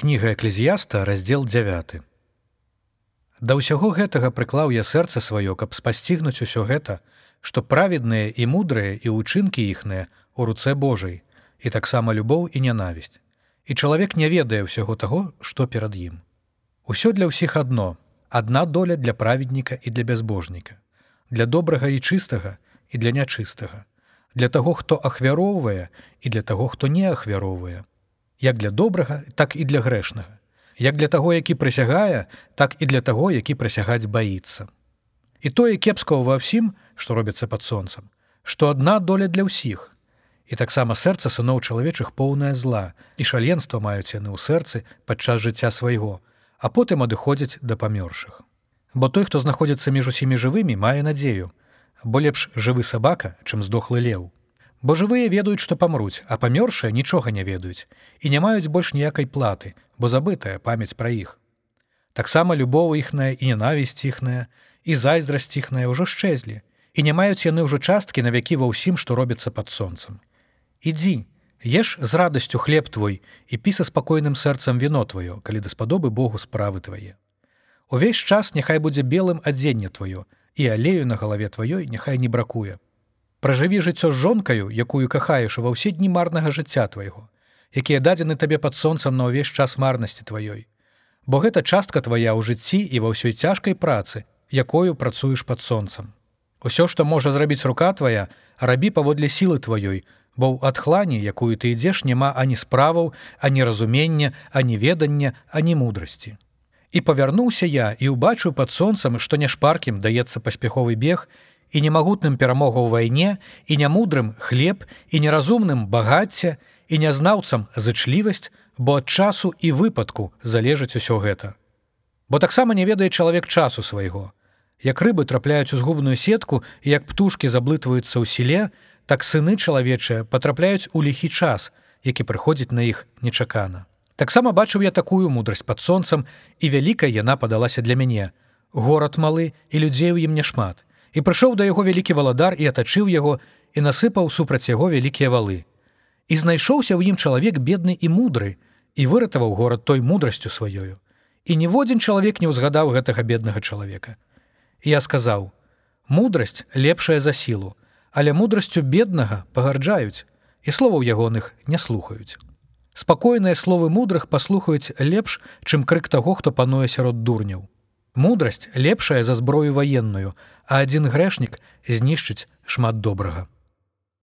кніга эклезіяста раздзел 9 Да ўсяго гэтага прыклаў я сэрца сваё каб спасцігнуць усё гэта што праведныя і мудрыя і ўчынкі іхныя у руцэ Божай і таксама любоў і нянавісць. І чалавек не ведае ўсяго таго што перад ім. Усё для ўсіх адно адна доля для праведніка і для бязбожніка для добрага і чыстага і для нячыстага для таго хто ахвяроўвае і для таго хто не ахвяроўвае як для добрага так і для грэшнага. Як для таго які прысягае так і для таго які прысягаць баіцца. І тое кепскаго ва ўсім што робіцца пад сонцам што адна доля для ўсіх. І таксама сэрца сыноў чалавечых поўная зла і шаленства маюць яны ў сэрцы падчас жыцця свайго а потым адыходзяць да памёршых. Бо той хто знаходзіцца між усімі жывымі мае надзею. Бо лепш жывы сабака чым здохлы леў Бо жывыя ведаюць, што памруць, а памёршыя нічога не ведаюць і не маюць больш ніякай платы, бо забытая памяць пра іх. Таксама любоў іхная і ненавісць іхная і зайздрасць іхная ўжо шчэзлі і не маюць яны ўжо часткі на вякі ва ўсім, што робіцца пад сонцам. Ідзі, еш з радасцю хлеб твой і піса спакойным сэрцам віно тваё, калі даспадобы Богу справы твае. Увесь час няхай будзе белым адзенне тваё і алею на галаве тваёй няхай не бракуе. Пражыві жыццё з жонкаю, якую кахаеш ва ўсе дні марнага жыцця твайго, якія дадзены табе пад сонцам на ўвесь час марнасці тваёй. Бо гэта частка твая ў жыцці і ва ўсёй цяжкай працы, якою працуеш пад сонцам. Усё, што можа зрабіць рука твая, рабі паводле сілы тваёй, бо ў адхлані, якую ты ідзеш, няма ані справаў, ані разумення, ані ведання, ані мудрасці. І павярнуўся я і ўбачыў пад сонцам, што няшпаркім даецца паспяховы бег, і немагутным перамогу ў вайне і нямудрым хлеб і неразумным багацця і нязнаўцам зычлівасць, бо ад часу і выпадку залежыць усё гэта. Бо таксама не ведае чалавек часу свайго. Як рыбы трапляюць у згубную сетку і як птушкі заблытваюцца ў сіле, так сыны чалавечыя патрапляюць у ліхі час, які прыходзіць на іх нечакана. Таксама бачыў я такую мудрасць пад сонцам і вялікая яна падалася для мяне. Горад малы і людзей у ім няшмат і прыйшоў да яго вялікі валадар і атачыў яго і насыпаў супраць яго вялікія валы. І знайшоўся ў ім чалавек бедны і мудры і выратаваў горад той мудрасцю сваёю. І ніводзін чалавек не ўзгадаў гэтага беднага чалавека. І я сказаў: мудрасць лепшая за сілу, але мудрасцю беднага пагарджаюць і словаў ягоных не слухаюць. Спакойныя словы мудрых паслухаюць лепш, чым крык таго, хто пануе сярод дурняў. Мудрасць лепшая за зброю ваенную, а адзін грэшнік знішчыць шмат добрага.